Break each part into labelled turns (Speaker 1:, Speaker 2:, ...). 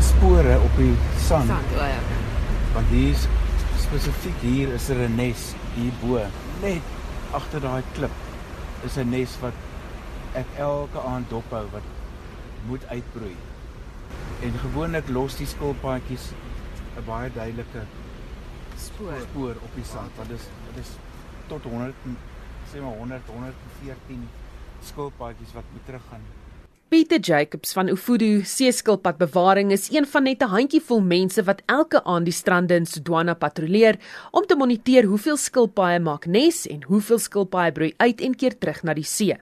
Speaker 1: enige spore op die sand.
Speaker 2: Sand, o ja.
Speaker 1: Want hier spesifiek hier is er 'n nes hierbo, net agter daai klip is 'n nes wat ek elke aand dophou wat moet uitbroei. En gewoonlik los die skilpaadjies 'n baie duidelike
Speaker 2: Spoor.
Speaker 1: spoor op die sand. Wat is dit is tot 100 en- sê maar 100 114 skilpaadjies wat moet teruggaan.
Speaker 3: Pieter Jacobs van Ufudu Seeskilpad Bewaring is een van net 'n handjievol mense wat elke aand die strande in Sodwana patrolleer om te moniteer hoeveel skilpaaie maak nes en hoeveel skilpaaie broei uit en keer terug na die see.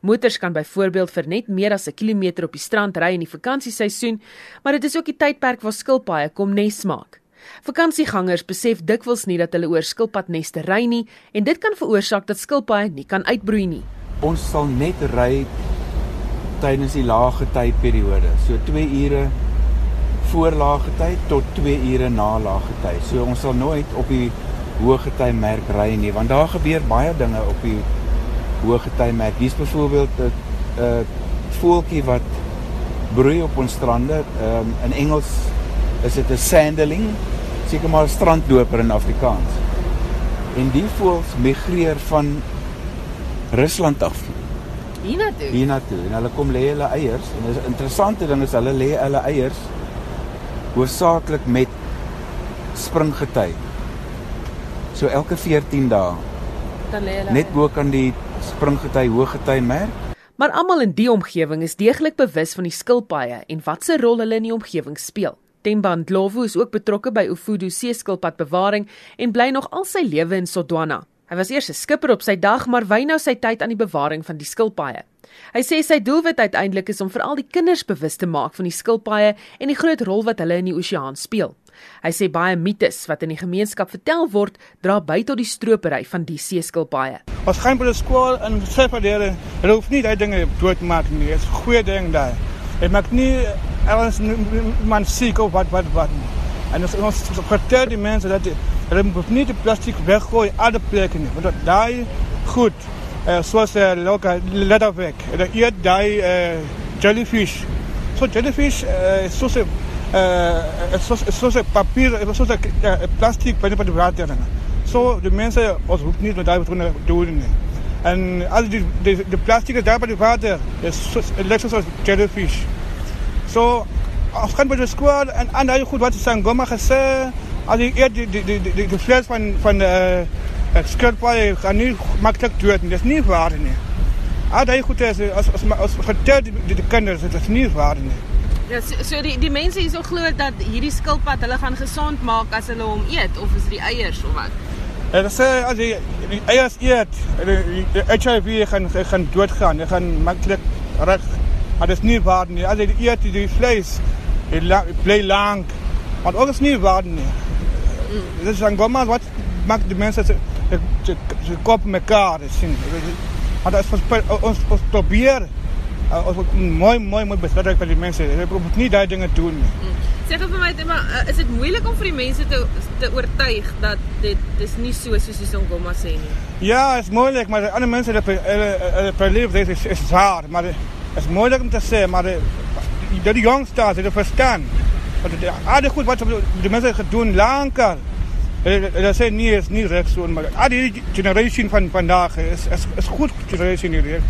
Speaker 3: Motors kan byvoorbeeld vir net meer as 'n kilometer op die strand ry in die vakansieseisoen, maar dit is ook die tydperk waar skilpaaie kom nes maak. Vakansiegangers besef dikwels nie dat hulle oor skilpadneste ry nie en dit kan veroorsaak dat skilpaaie nie kan uitbroei nie.
Speaker 1: Ons sal net ry tydens die lae tydperiode. So 2 ure voor lae tyd tot 2 ure na lae tyd. So ons sal nooit op die hoë tydmerk ry nie want daar gebeur baie dinge op die hoë tydmerk. Hier's byvoorbeeld 'n 'n voeltjie wat broei op ons strande. Ehm um, in Engels is dit 'n sanderling, seker maar strandloper in Afrikaans. En die voëls migreer van Rusland af
Speaker 2: Hiernatoe.
Speaker 1: hiernatoe en hulle kom lê hulle eiers en 'n interessante ding is hulle lê hulle eiers hoofsaaklik met springgety. So elke 14 dae,
Speaker 3: Dan lê hulle
Speaker 1: net bo kan die springgety hoëgety merk.
Speaker 3: Maar almal in die omgewing is deeglik bewus van die skilpaaie en wat se rol hulle in die omgewing speel. Temba Ndlovu is ook betrokke by Ufudu Seeskilpad Bewaring en bly nog al sy lewe in Sodwana. Hy was eers 'n skipper op sy dag, maar wy nou sy tyd aan die bewaring van die skilpaaie. Hy sê sy doelwit uiteindelik is om veral die kinders bewus te maak van die skilpaaie en die groot rol wat hulle in die oseaan speel. Hy sê baie mites wat in die gemeenskap vertel word, dra by tot die stropery van die seeskilpaaie.
Speaker 4: Ons gaan by die skool en sê vir hulle, hulle hoef nie daai dinge dood te maak nie. Dit is 'n goeie ding daar. Dit maak nie ergens man siek of wat wat wat. En ons ons vertel die mense dat die- hulle moet nie die plastiek weggooi aan die plekke nie, want dat daai goed uh, soos uh, loka letterwerk, dat eet daai uh, jellyfish. So jellyfish uh, is soos 'n uh, soos soos 'n papier, soos 'n uh, plastiek binne by die water. So die mense ons hoef nie met daai wat te doen nie. En al die die, die plastiek is daar by die water, is soos lyk soos jellyfish. So ons gaan by die skool en en daai goed wat is aan gomma gesê, as jy eet die die die die, die vlees van van eh uh, skilpaaie gaan nie maklik dood nie. Dis nie waar nie. Ah, daai goed is as as as vertel die, die, die kinders dit is nie waar nie.
Speaker 2: Ja, so, so die die mense hierso glo dat hierdie skilpad hulle gaan gesond maak as hulle hom eet of is dit die eiers of wat?
Speaker 4: En dan sê as jy die eiers eet, die, die HIV gaan gaan doodgaan. Jy gaan maklik reg. Maar dit is nie waar nie. As jy eet die, jy la, bly lank. Maar ook is nie waar nie. Dit is angoma wat maak die mense se se se kop mekaar sien. Maar dat is ons ons, ons probeer uh, ons moet mooi mooi mooi beskerm vir die mense. Jy moet nie daai dinge doen nie.
Speaker 2: Sê gou vir my, maar uh, is dit moeilik om vir die mense te te oortuig dat dit dis nie so soos die Songoma sê nie?
Speaker 4: Ja, het is moeilijk, maar de andere mensen dat beleven dit is, is zwaar. Maar het is moeilijk om te zeggen, maar de, de, de jongsters, de verstaan. Want de, aardig goed wat de mensen gaan doen langer. Dat zijn niet, is niet recht zo, maar ah, die generation van vandaag is, is, is goed generation hier.